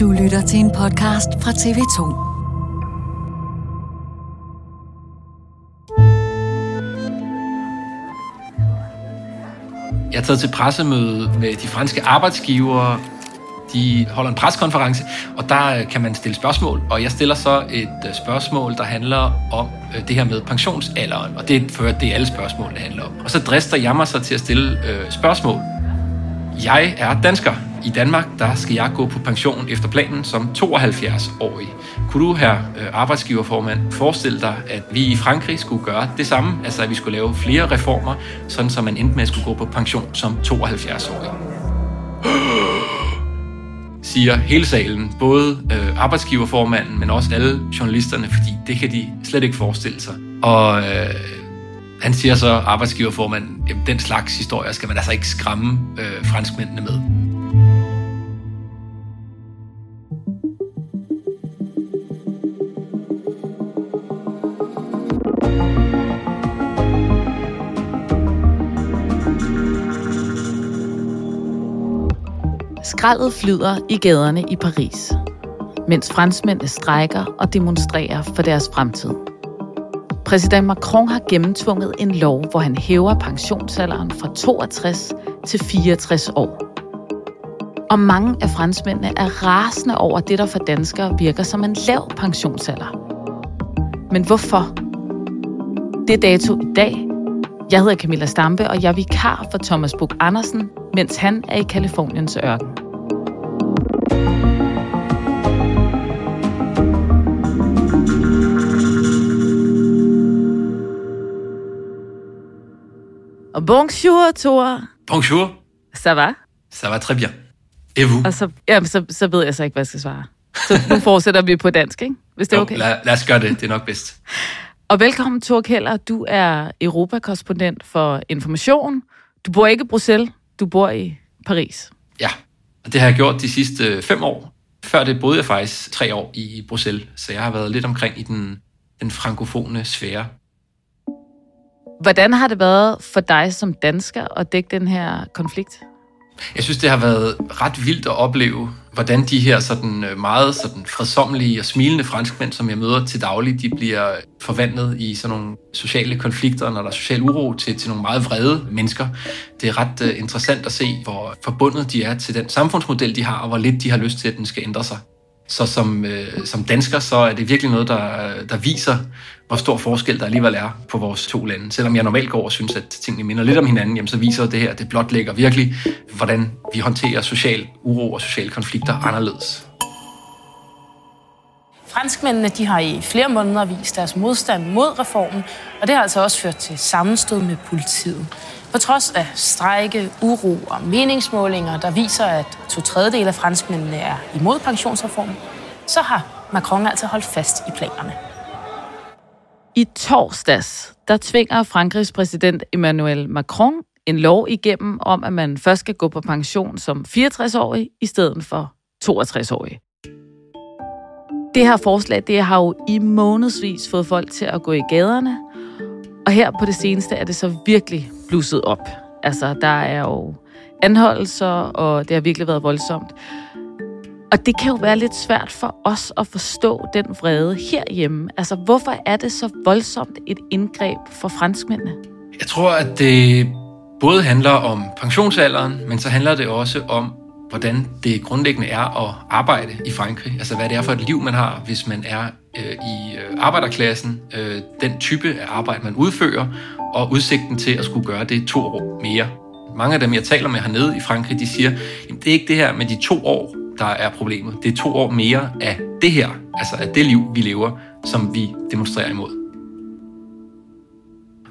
Du lytter til en podcast fra TV2. Jeg er taget til pressemøde med de franske arbejdsgivere. De holder en preskonference, og der øh, kan man stille spørgsmål. Og jeg stiller så et øh, spørgsmål, der handler om øh, det her med pensionsalderen. Og det er det er alle spørgsmål, det handler om. Og så drister jeg mig så til at stille øh, spørgsmål. Jeg er dansker. I Danmark, der skal jeg gå på pension efter planen som 72-årig. Kunne du her, øh, arbejdsgiverformand, forestille dig, at vi i Frankrig skulle gøre det samme? Altså, at vi skulle lave flere reformer, sådan så man endte med at skulle gå på pension som 72-årig? siger hele salen, både øh, arbejdsgiverformanden, men også alle journalisterne, fordi det kan de slet ikke forestille sig. Og øh, han siger så, arbejdsgiverformanden, jamen den slags historier skal man altså ikke skræmme øh, franskmændene med. Skraldet flyder i gaderne i Paris, mens franskmændene strækker og demonstrerer for deres fremtid. Præsident Macron har gennemtvunget en lov, hvor han hæver pensionsalderen fra 62 til 64 år. Og mange af franskmændene er rasende over det, der for danskere virker som en lav pensionsalder. Men hvorfor? Det er dato i dag. Jeg hedder Camilla Stampe, og jeg er vikar for Thomas Bug Andersen, mens han er i Kaliforniens ørken. Bonjour, Thor. Bonjour. Ça va? Ça va très bien. Et vous? Og så, ja, så, så ved jeg så ikke, hvad jeg skal svare. Så nu fortsætter vi på dansk, ikke? Hvis det er okay. Jo, lad, lad os gøre det. Det er nok bedst. Og velkommen, Thor Keller. Du er Europakorrespondent for Information. Du bor ikke i Bruxelles, du bor i Paris. Ja, og det har jeg gjort de sidste fem år. Før det boede jeg faktisk tre år i Bruxelles, så jeg har været lidt omkring i den, den frankofone sfære. Hvordan har det været for dig som dansker at dække den her konflikt? Jeg synes, det har været ret vildt at opleve, hvordan de her sådan øh, meget sådan fredsomlige og smilende franskmænd, som jeg møder til daglig, de bliver forvandlet i sådan nogle sociale konflikter, når der er social uro, til, til nogle meget vrede mennesker. Det er ret uh, interessant at se, hvor forbundet de er til den samfundsmodel, de har, og hvor lidt de har lyst til, at den skal ændre sig. Så som, øh, som dansker, så er det virkelig noget, der, der viser, hvor stor forskel der alligevel er på vores to lande. Selvom jeg normalt går og synes, at tingene minder lidt om hinanden, jamen, så viser det her, at det blotlægger virkelig, hvordan vi håndterer social uro og sociale konflikter anderledes. Franskmændene de har i flere måneder vist deres modstand mod reformen, og det har altså også ført til sammenstød med politiet. På trods af strejke, uro og meningsmålinger, der viser, at to tredjedel af franskmændene er imod pensionsreformen, så har Macron altså holdt fast i planerne. I torsdags, der tvinger Frankrigs præsident Emmanuel Macron en lov igennem om, at man først skal gå på pension som 64-årig i stedet for 62-årig. Det her forslag, det har jo i månedsvis fået folk til at gå i gaderne, og her på det seneste er det så virkelig blusset op. Altså, der er jo anholdelser, og det har virkelig været voldsomt. Og det kan jo være lidt svært for os at forstå den vrede herhjemme. Altså, hvorfor er det så voldsomt et indgreb for franskmændene? Jeg tror, at det både handler om pensionsalderen, men så handler det også om, hvordan det grundlæggende er at arbejde i Frankrig. Altså, hvad det er for et liv, man har, hvis man er øh, i øh, arbejderklassen, øh, den type af arbejde, man udfører, og udsigten til at skulle gøre det to år mere. Mange af dem, jeg taler med hernede i Frankrig, de siger, at det er ikke det her med de to år, der er problemet. Det er to år mere af det her, altså af det liv, vi lever, som vi demonstrerer imod.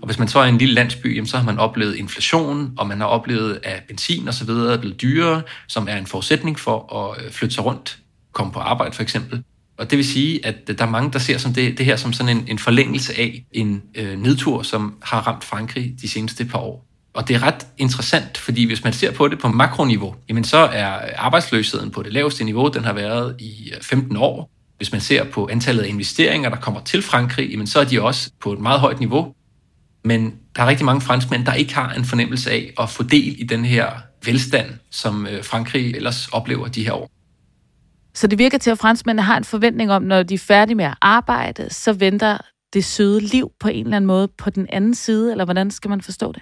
Og hvis man så er i en lille landsby, jamen, så har man oplevet inflation, og man har oplevet, at benzin og så videre er blevet dyrere, som er en forudsætning for at øh, flytte sig rundt, komme på arbejde for eksempel. Og det vil sige, at øh, der er mange, der ser som det, det her som sådan en, en forlængelse af en øh, nedtur, som har ramt Frankrig de seneste par år. Og det er ret interessant, fordi hvis man ser på det på makroniveau, jamen så er arbejdsløsheden på det laveste niveau, den har været i øh, 15 år. Hvis man ser på antallet af investeringer, der kommer til Frankrig, jamen så er de også på et meget højt niveau. Men der er rigtig mange franskmænd, der ikke har en fornemmelse af at få del i den her velstand, som øh, Frankrig ellers oplever de her år. Så det virker til, at franskmændene har en forventning om, når de er færdige med at arbejde, så venter det søde liv på en eller anden måde på den anden side, eller hvordan skal man forstå det?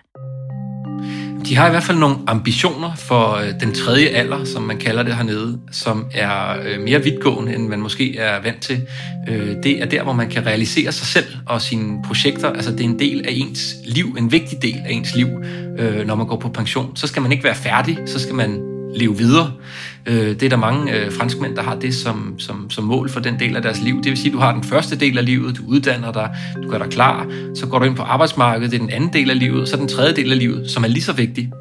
De har i hvert fald nogle ambitioner for øh, den tredje alder, som man kalder det hernede, som er øh, mere vidtgående, end man måske er vant til. Øh, det er der, hvor man kan realisere sig selv og sine projekter. Altså det er en del af ens liv, en vigtig del af ens liv, når man går på pension. Så skal man ikke være færdig, så skal man leve videre. Øh, det er der mange øh, franskmænd, der har det som, som, som mål for den del af deres liv. Det vil sige, at du har den første del af livet, du uddanner dig, du gør dig klar, så går du ind på arbejdsmarkedet, det er den anden del af livet, så den tredje del af livet, som er lige så vigtig,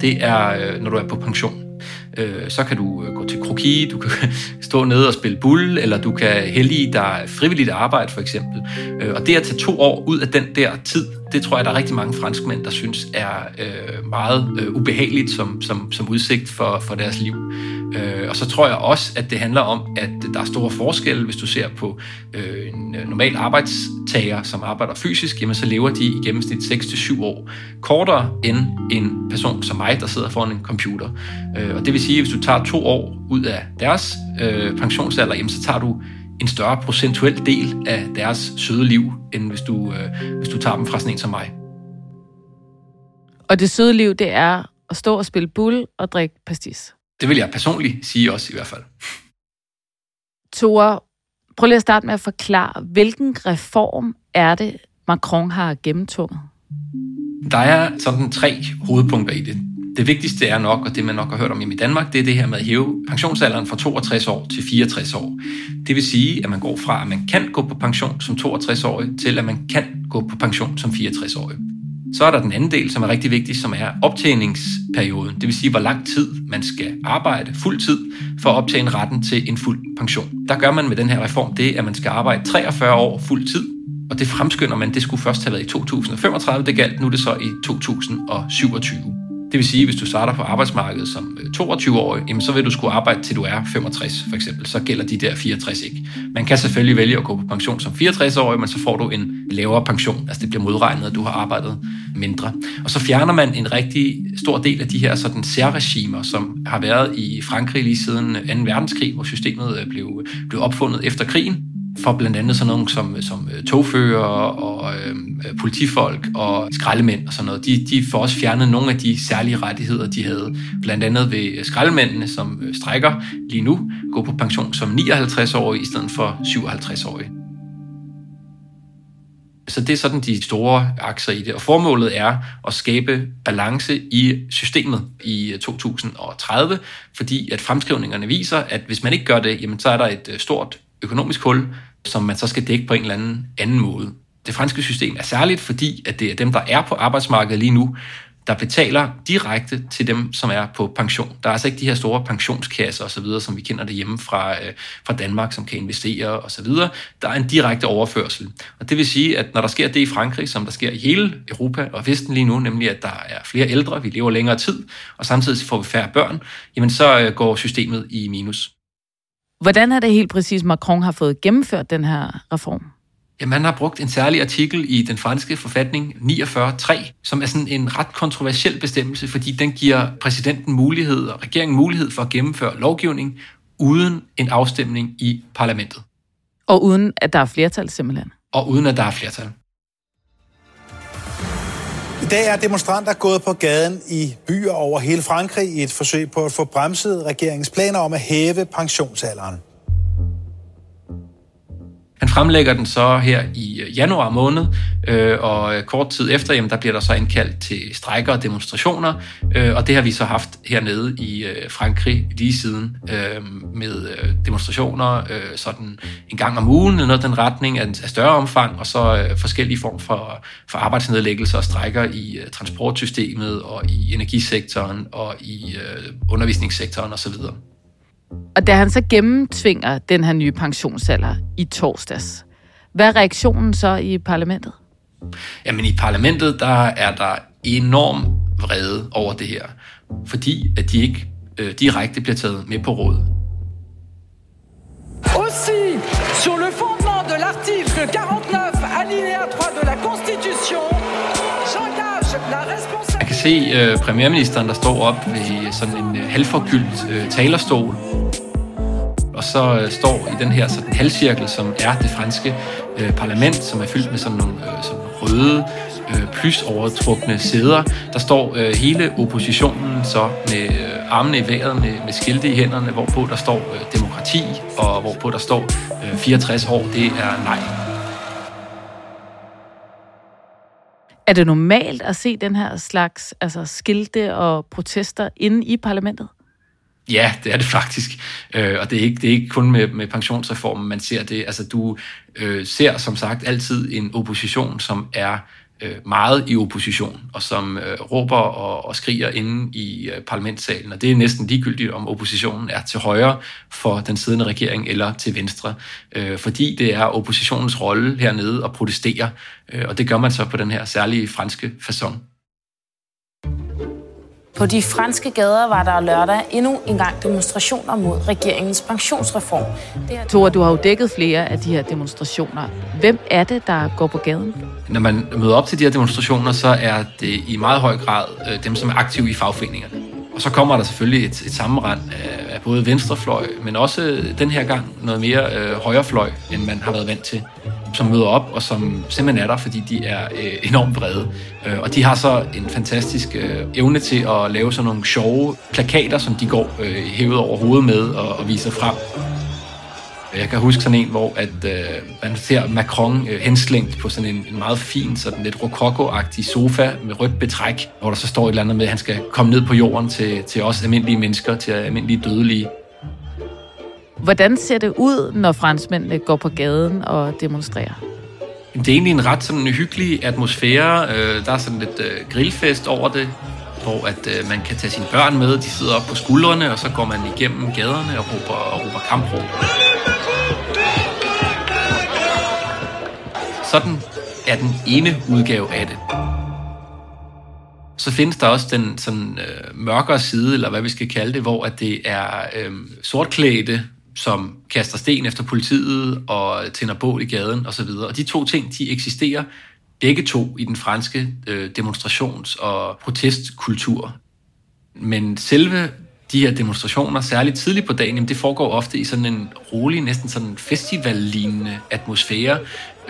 det er, øh, når du er på pension. Øh, så kan du øh, gå til kroki, du kan stå nede og spille bull, eller du kan hellige dig frivilligt arbejde for eksempel. Øh, og det at tage to år ud af den der tid, det tror jeg, der er rigtig mange franskmænd, der synes er øh, meget øh, ubehageligt som, som, som udsigt for, for deres liv. Øh, og så tror jeg også, at det handler om, at der er store forskelle, hvis du ser på øh, en øh, normal arbejdstager, som arbejder fysisk, jamen så lever de i gennemsnit 6-7 år kortere end en person som mig, der sidder foran en computer. Øh, og det vil sige, at hvis du tager to år ud af deres øh, pensionsalder, jamen så tager du en større procentuel del af deres søde liv, end hvis du, øh, hvis du tager dem fra sådan en som mig. Og det søde liv, det er at stå og spille bull og drikke pastis. Det vil jeg personligt sige også i hvert fald. Tore, prøv lige at starte med at forklare, hvilken reform er det, Macron har gennemtvunget? Der er sådan tre hovedpunkter i det. Det vigtigste er nok, og det man nok har hørt om i Danmark, det er det her med at hæve pensionsalderen fra 62 år til 64 år. Det vil sige, at man går fra, at man kan gå på pension som 62-årig, til at man kan gå på pension som 64-årig. Så er der den anden del, som er rigtig vigtig, som er optjeningsperioden. Det vil sige, hvor lang tid man skal arbejde fuld tid for at optjene retten til en fuld pension. Der gør man med den her reform det, at man skal arbejde 43 år fuld tid, og det fremskynder man, det skulle først have været i 2035, det galt, nu er det så i 2027. Det vil sige, at hvis du starter på arbejdsmarkedet som øh, 22-årig, jamen, så vil du skulle arbejde til du er 65 for eksempel. Så gælder de der 64 ikke. Man kan selvfølgelig vælge at gå på pension som 64-årig, men så får du en lavere pension. Altså det bliver modregnet, at du har arbejdet mindre. Og så fjerner man en rigtig stor del af de her sådan særregimer, som har været i Frankrig lige siden 2. verdenskrig, hvor systemet øh, blev, blev opfundet efter krigen for blandt andet sådan nogle som, som øh, togfører og øhm, øh, politifolk og skraldemænd og sådan noget. De, de får også fjernet nogle af de særlige rettigheder, de havde. Blandt andet ved øh, skraldemændene, som øh, strækker lige nu, gå på pension som 59-årige i stedet for 57-årige. Så det er sådan de store akser i det. Og formålet er at skabe balance i systemet i 2030, fordi at fremskrivningerne viser, at hvis man ikke gør det, jamen så er der et stort økonomisk hul, som man så skal dække på en eller anden anden måde. Det franske system er særligt, fordi at det er dem, der er på arbejdsmarkedet lige nu, der betaler direkte til dem, som er på pension. Der er altså ikke de her store pensionskasser osv., som vi kender det hjemme fra, øh, fra Danmark, som kan investere osv. Der er en direkte overførsel. Og det vil sige, at når der sker det i Frankrig, som der sker i hele Europa og Vesten lige nu, nemlig at der er flere ældre, vi lever længere tid, og samtidig får vi færre børn, jamen så øh, går systemet i minus. Hvordan er det helt præcis, Macron har fået gennemført den her reform? Ja, man har brugt en særlig artikel i den franske forfatning 49.3, som er sådan en ret kontroversiel bestemmelse, fordi den giver præsidenten mulighed og regeringen mulighed for at gennemføre lovgivning uden en afstemning i parlamentet. Og uden at der er flertal simpelthen? Og uden at der er flertal. I dag er demonstranter gået på gaden i byer over hele Frankrig i et forsøg på at få bremset regeringens planer om at hæve pensionsalderen. Han fremlægger den så her i øh, januar måned, øh, og øh, kort tid efter, jamen, der bliver der så indkaldt til strejker og demonstrationer, øh, og det har vi så haft hernede i øh, Frankrig lige siden, øh, med øh, demonstrationer øh, sådan en gang om ugen, eller noget den retning af, af større omfang, og så øh, forskellige former for, for arbejdsnedlæggelser og strejker i øh, transportsystemet og i energisektoren og i øh, undervisningssektoren osv. Og da han så gennemtvinger den her nye pensionsalder i torsdags, hvad er reaktionen så i parlamentet? Jamen i parlamentet, der er der enorm vrede over det her, fordi at de ikke øh, direkte bliver taget med på råd. Aussi, se øh, premierministeren, der står op ved sådan en øh, halvforgyldt øh, talerstol, og så øh, står i den her sådan halvcirkel, som er det franske øh, parlament, som er fyldt med sådan nogle øh, sådan røde, øh, plysovertrukne sæder. Der står øh, hele oppositionen så med øh, armene i vejret, med, med skilte i hænderne, hvorpå der står øh, demokrati, og hvorpå der står øh, 64 år, det er nej. Er det normalt at se den her slags altså skilte og protester inde i parlamentet? Ja, det er det faktisk. Øh, og det er ikke, det er ikke kun med, med pensionsreformen, man ser det. Altså, du øh, ser som sagt altid en opposition, som er øh, meget i opposition, og som øh, råber og, og skriger inde i øh, parlamentssalen. Og det er næsten ligegyldigt, om oppositionen er til højre for den siddende regering eller til venstre. Øh, fordi det er oppositionens rolle hernede at protestere, øh, og det gør man så på den her særlige franske façon. På de franske gader var der lørdag endnu en gang demonstrationer mod regeringens pensionsreform. Det er... Tore, du har jo dækket flere af de her demonstrationer. Hvem er det, der går på gaden? Når man møder op til de her demonstrationer, så er det i meget høj grad øh, dem, som er aktive i fagforeningerne. Og så kommer der selvfølgelig et, et sammenrend af, af både venstrefløj, men også den her gang noget mere øh, højrefløj, end man har været vant til som møder op, og som simpelthen er der, fordi de er øh, enormt brede. Øh, og de har så en fantastisk øh, evne til at lave sådan nogle sjove plakater, som de går øh, hævet over hovedet med og, og viser frem. Jeg kan huske sådan en, hvor at, øh, man ser Macron øh, henslængt på sådan en, en meget fin, sådan lidt rokokoagtig sofa med rødt betræk, hvor der så står et eller andet med, at han skal komme ned på jorden til, til os almindelige mennesker, til almindelige dødelige. Hvordan ser det ud, når franskmændene går på gaden og demonstrerer? Det er egentlig en ret sådan hyggelig atmosfære. Øh, der er sådan lidt øh, grillfest over det, hvor at øh, man kan tage sine børn med. De sidder op på skuldrene, og så går man igennem gaderne og råber, og råber kampråb. Sådan er den ene udgave af det. Så findes der også den sådan, øh, mørkere side, eller hvad vi skal kalde det, hvor at det er øh, sortklædte som kaster sten efter politiet og tænder bål i gaden osv. Og de to ting, de eksisterer begge to i den franske øh, demonstrations- og protestkultur. Men selve de her demonstrationer, særligt tidligt på dagen, jamen det foregår ofte i sådan en rolig, næsten sådan festivallignende atmosfære,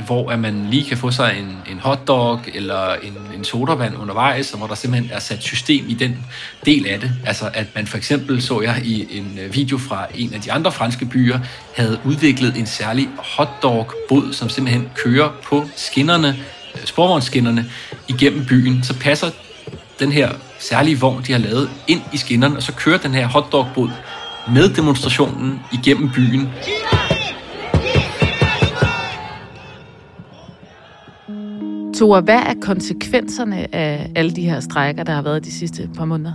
hvor at man lige kan få sig en, en hotdog eller en, en sodavand undervejs, og hvor der simpelthen er sat system i den del af det. Altså at man for eksempel, så jeg i en øh, video fra en af de andre franske byer, havde udviklet en særlig hotdog-båd, som simpelthen kører på skinnerne, øh, sporvognsskinnerne igennem byen. Så passer den her særlige vogn, de har lavet, ind i skinnerne, og så kører den her hotdog-båd med demonstrationen igennem byen. Tore, hvad er konsekvenserne af alle de her strækker, der har været de sidste par måneder?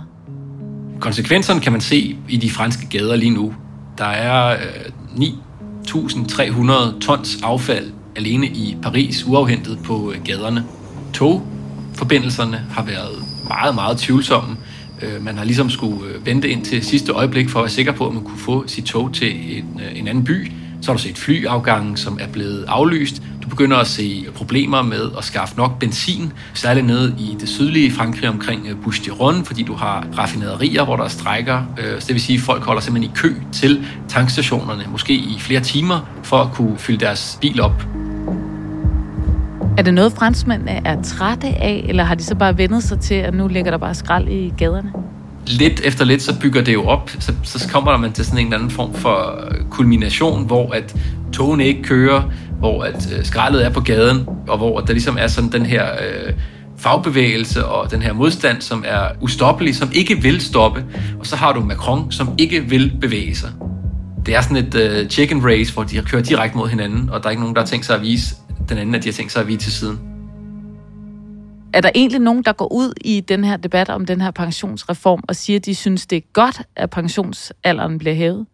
Konsekvenserne kan man se i de franske gader lige nu. Der er øh, 9.300 tons affald alene i Paris, uafhentet på øh, gaderne. Togforbindelserne har været meget, meget tvivlsomme. Øh, man har ligesom skulle øh, vente ind til sidste øjeblik for at være sikker på, at man kunne få sit tog til en, øh, en anden by. Så har du set flyafgangen, som er blevet aflyst. Du begynder at se problemer med at skaffe nok benzin, særligt nede i det sydlige Frankrig omkring øh, bouches de rhône fordi du har raffinaderier, hvor der er strækker. Så det vil sige, at folk holder simpelthen i kø til tankstationerne, måske i flere timer, for at kunne fylde deres bil op. Er det noget, franskmændene er trætte af, eller har de så bare vendet sig til, at nu ligger der bare skrald i gaderne? Lidt efter lidt, så bygger det jo op. Så, så kommer man til sådan en eller anden form for kulmination, hvor at togene ikke kører, hvor at øh, skraldet er på gaden, og hvor der ligesom er sådan den her øh, fagbevægelse og den her modstand, som er ustoppelig, som ikke vil stoppe. Og så har du Macron, som ikke vil bevæge sig. Det er sådan et øh, uh, chicken race, hvor de kører direkte mod hinanden, og der er ikke nogen, der har tænkt sig at vise, den anden, at de har tænkt sig at vige til siden. Er der egentlig nogen, der går ud i den her debat om den her pensionsreform og siger, at de synes, det er godt, at pensionsalderen bliver hævet?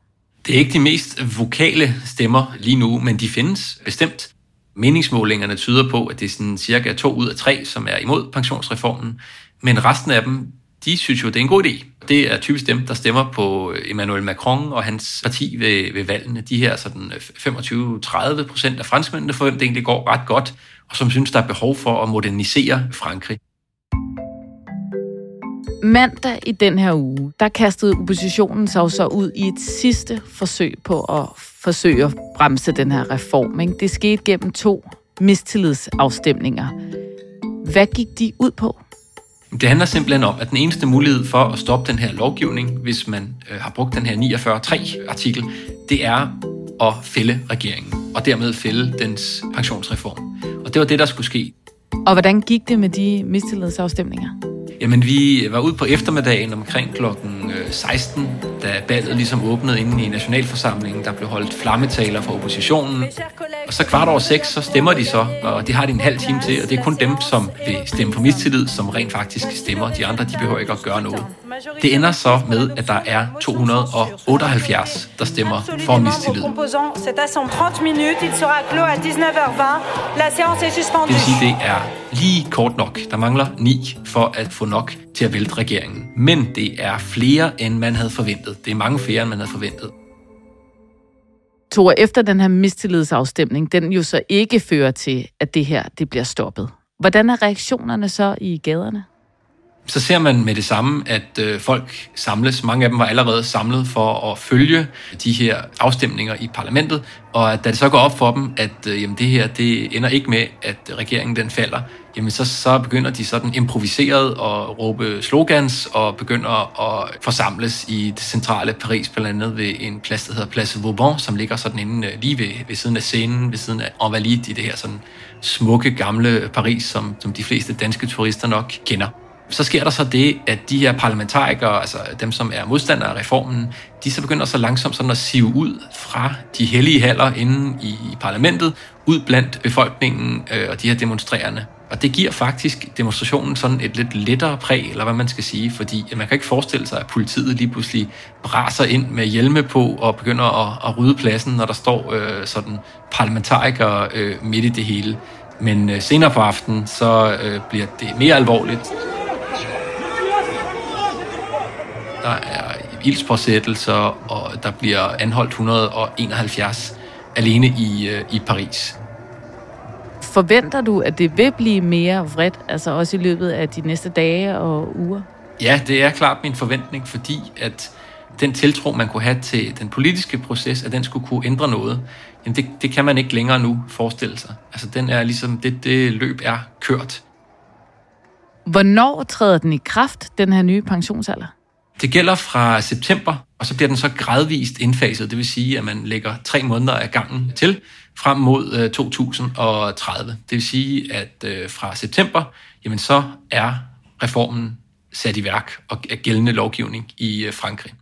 Det er ikke de mest vokale stemmer lige nu, men de findes bestemt. Meningsmålingerne tyder på, at det er sådan cirka to ud af tre, som er imod pensionsreformen, men resten af dem, de synes jo, det er en god idé. Det er typisk dem, der stemmer på Emmanuel Macron og hans parti ved, ved valgene. De her sådan øh, 25-30 procent af franskmændene, for hvem det egentlig går ret godt, og som synes, der er behov for at modernisere Frankrig. Mandag i den her uge, der kastede oppositionen sig så ud i et sidste forsøg på at forsøge at bremse den her reform. Ikke? Det skete gennem to mistillidsafstemninger. Hvad gik de ud på? Det handler simpelthen om, at den eneste mulighed for at stoppe den her lovgivning, hvis man øh, har brugt den her 49.3-artikel, det er at fælde regeringen, og dermed fælde dens pensionsreform. Og det var det, der skulle ske. Og hvordan gik det med de mistillidsafstemninger? Jamen, vi var ude på eftermiddagen omkring klokken øh, 16, da ballet ligesom åbnede inde i Nationalforsamlingen. Der blev holdt flammetaler fra oppositionen. Og så kvart over seks, så stemmer de så, og det har de en halv time til, og det er kun dem, som vil stemme på mistillid, som rent faktisk stemmer. De andre, de behøver ikke at gøre noget. Det ender så med, at der er 278, der stemmer for mistillid. Det vil sige, det er lige kort nok. Der mangler ni for at få nok til at vælte regeringen. Men det er flere, end man havde forventet. Det er mange flere, end man havde forventet. Tore, efter den her mistillidsafstemning, den jo så ikke fører til, at det her det bliver stoppet. Hvordan er reaktionerne så i gaderne? Så ser man med det samme, at øh, folk samles. Mange af dem var allerede samlet for at følge de her afstemninger i parlamentet, og da det så går op for dem, at øh, jamen, det her det ender ikke med, at regeringen den falder, jamen så, så begynder de sådan improviseret at råbe slogans og begynder at forsamles i det centrale Paris, blandt andet ved en plads, der hedder Place Vauban, som ligger sådan inde øh, lige ved, ved siden af scenen, ved siden af Invalides i det her sådan smukke gamle Paris, som, som de fleste danske turister nok kender så sker der så det, at de her parlamentarikere, altså dem, som er modstandere af reformen, de så begynder så langsomt sådan at sive ud fra de hellige haller inde i, i parlamentet, ud blandt befolkningen øh, og de her demonstrerende. Og det giver faktisk demonstrationen sådan et lidt lettere præg, eller hvad man skal sige, fordi man kan ikke forestille sig, at politiet lige pludselig braser ind med hjelme på og begynder at, at rydde pladsen, når der står øh, sådan parlamentarikere øh, midt i det hele. Men øh, senere på aftenen, så øh, bliver det mere alvorligt. Der er ildspåsættelser, og der bliver anholdt 171 alene i, øh, i Paris. Forventer du, at det vil blive mere vredt, altså også i løbet af de næste dage og uger? Ja, det er klart min forventning, fordi at den tiltro, man kunne have til den politiske proces, at den skulle kunne ændre noget, jamen det, det kan man ikke længere nu forestille sig. Altså den er ligesom, det, det løb er kørt. Hvornår træder den i kraft, den her nye pensionsalder? Det gælder fra september, og så bliver den så gradvist indfaset. Det vil sige, at man lægger tre måneder af gangen til frem mod øh, 2030. Det vil sige, at øh, fra september, jamen så er reformen sat i værk og er gældende lovgivning i øh, Frankrig.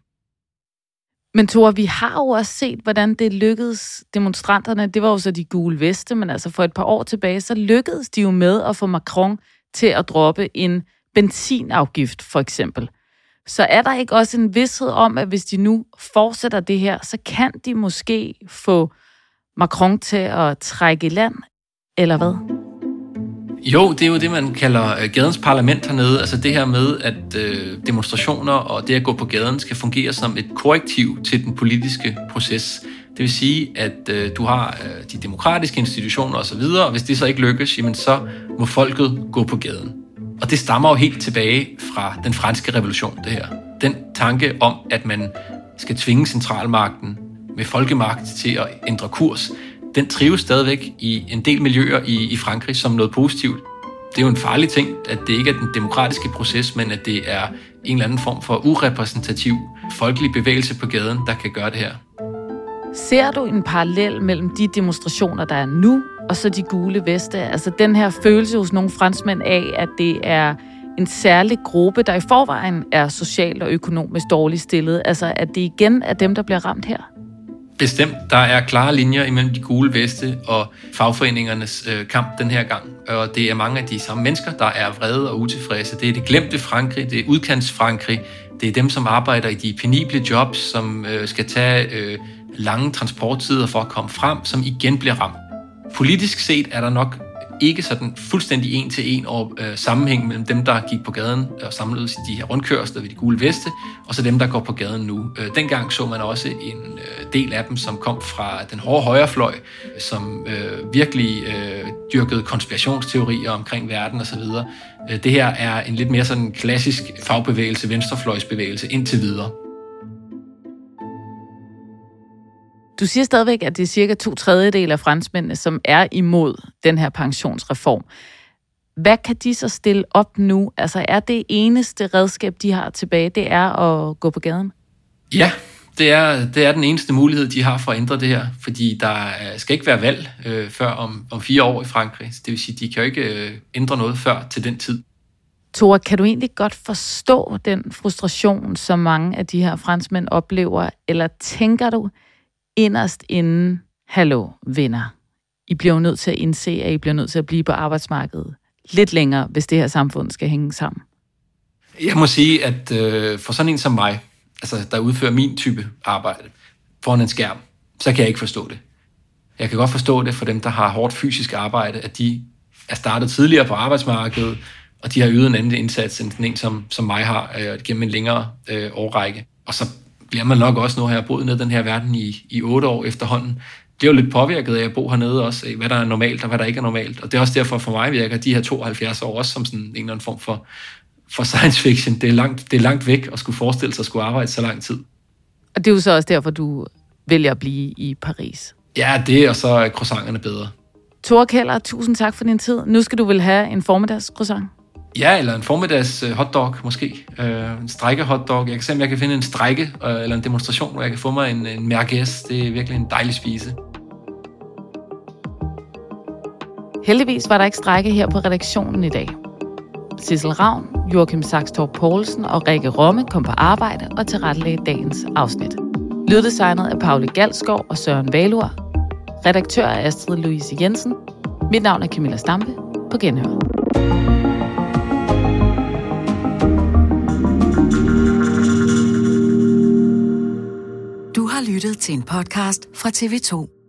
Men Thor, vi har jo også set, hvordan det lykkedes demonstranterne. Det var jo så de gule veste, men altså for et par år tilbage, så lykkedes de jo med at få Macron til at droppe en benzinafgift, for eksempel. Så er der ikke også en vidshed om, at hvis de nu fortsætter det her, så kan de måske få Macron til at trække i land, eller hvad? Jo, det er jo det, man kalder øh, gadens parlament hernede. Altså det her med, at øh, demonstrationer og det at gå på gaden skal fungere som et korrektiv til den politiske proces. Det vil sige, at øh, du har øh, de demokratiske institutioner osv., og hvis det så ikke lykkes, jamen så må folket gå på gaden. Og det stammer jo helt tilbage fra den franske revolution, det her. Den tanke om, at man skal tvinge centralmagten med folkemagt til at ændre kurs, den trives stadigvæk i en del miljøer i, i Frankrig som noget positivt. Det er jo en farlig ting, at det ikke er den demokratiske proces, men at det er en eller anden form for urepræsentativ folkelig bevægelse på gaden, der kan gøre det her. Ser du en parallel mellem de demonstrationer, der er nu, og så de gule veste? Altså den her følelse hos nogle franskmænd af, at det er en særlig gruppe, der i forvejen er socialt og økonomisk dårligt stillet. Altså at det igen er dem, der bliver ramt her? Bestemt. Der er klare linjer imellem de gule veste og fagforeningernes øh, kamp den her gang. Og det er mange af de samme mennesker, der er vrede og utilfredse. Det er det glemte Frankrig, det er udkants Frankrig, det er dem, som arbejder i de penible jobs, som øh, skal tage øh, lange transporttider for at komme frem, som igen bliver ramt. Politisk set er der nok ikke sådan fuldstændig en til en over, øh, sammenhæng mellem dem, der gik på gaden og samledes i de her rundkørsler ved de gule veste, og så dem, der går på gaden nu. Øh, dengang så man også en øh, del af dem, som kom fra den hårde højrefløj, som øh, virkelig øh, dyrkede konspirationsteorier omkring verden osv. Øh, det her er en lidt mere sådan klassisk fagbevægelse, venstrefløjsbevægelse indtil videre. Du siger stadigvæk, at det er cirka to tredjedel af franskmændene, som er imod den her pensionsreform. Hvad kan de så stille op nu? Altså er det eneste redskab, de har tilbage, det er at gå på gaden? Ja, det er, det er den eneste mulighed, de har for at ændre det her, fordi der skal ikke være valg øh, før om, om fire år i Frankrig. Det vil sige, de kan jo ikke øh, ændre noget før til den tid. Tor, kan du egentlig godt forstå den frustration, som mange af de her franskmænd oplever, eller tænker du, inderst inden, hallo venner, I bliver nødt til at indse, at I bliver nødt til at blive på arbejdsmarkedet lidt længere, hvis det her samfund skal hænge sammen? Jeg må sige, at øh, for sådan en som mig, altså der udfører min type arbejde foran en skærm, så kan jeg ikke forstå det. Jeg kan godt forstå det for dem, der har hårdt fysisk arbejde, at de er startet tidligere på arbejdsmarkedet, og de har ydet en anden indsats end den en, som, som mig har øh, gennem en længere øh, årrække. Og så bliver man nok også, nu har jeg boet ned den her verden i, i otte år efterhånden, bliver jo lidt påvirket af at bo hernede også, hvad der er normalt og hvad der ikke er normalt. Og det er også derfor for mig virker de her 72 år også som sådan en eller anden form for, for science fiction. Det er, langt, det er langt væk at skulle forestille sig at skulle arbejde så lang tid. Og det er jo så også derfor, du vælger at blive i Paris. Ja, det, og så er croissanterne bedre. Thor Keller, tusind tak for din tid. Nu skal du vel have en formiddags croissant? Ja, eller en formiddags øh, hotdog måske. Øh, en strække hotdog. Jeg kan se, om jeg kan finde en strække øh, eller en demonstration, hvor jeg kan få mig en, en merguez. Det er virkelig en dejlig spise. Heldigvis var der ikke strække her på redaktionen i dag. Sissel Ravn, Joachim Saxtorp Poulsen og Rikke Romme kom på arbejde og tilrettelagde dagens afsnit. Lyddesignet af Paule Galskov og Søren Valur. Redaktør er Astrid Louise Jensen. Mit navn er Camilla Stampe. På genhør. Du har lyttet til en podcast fra TV2.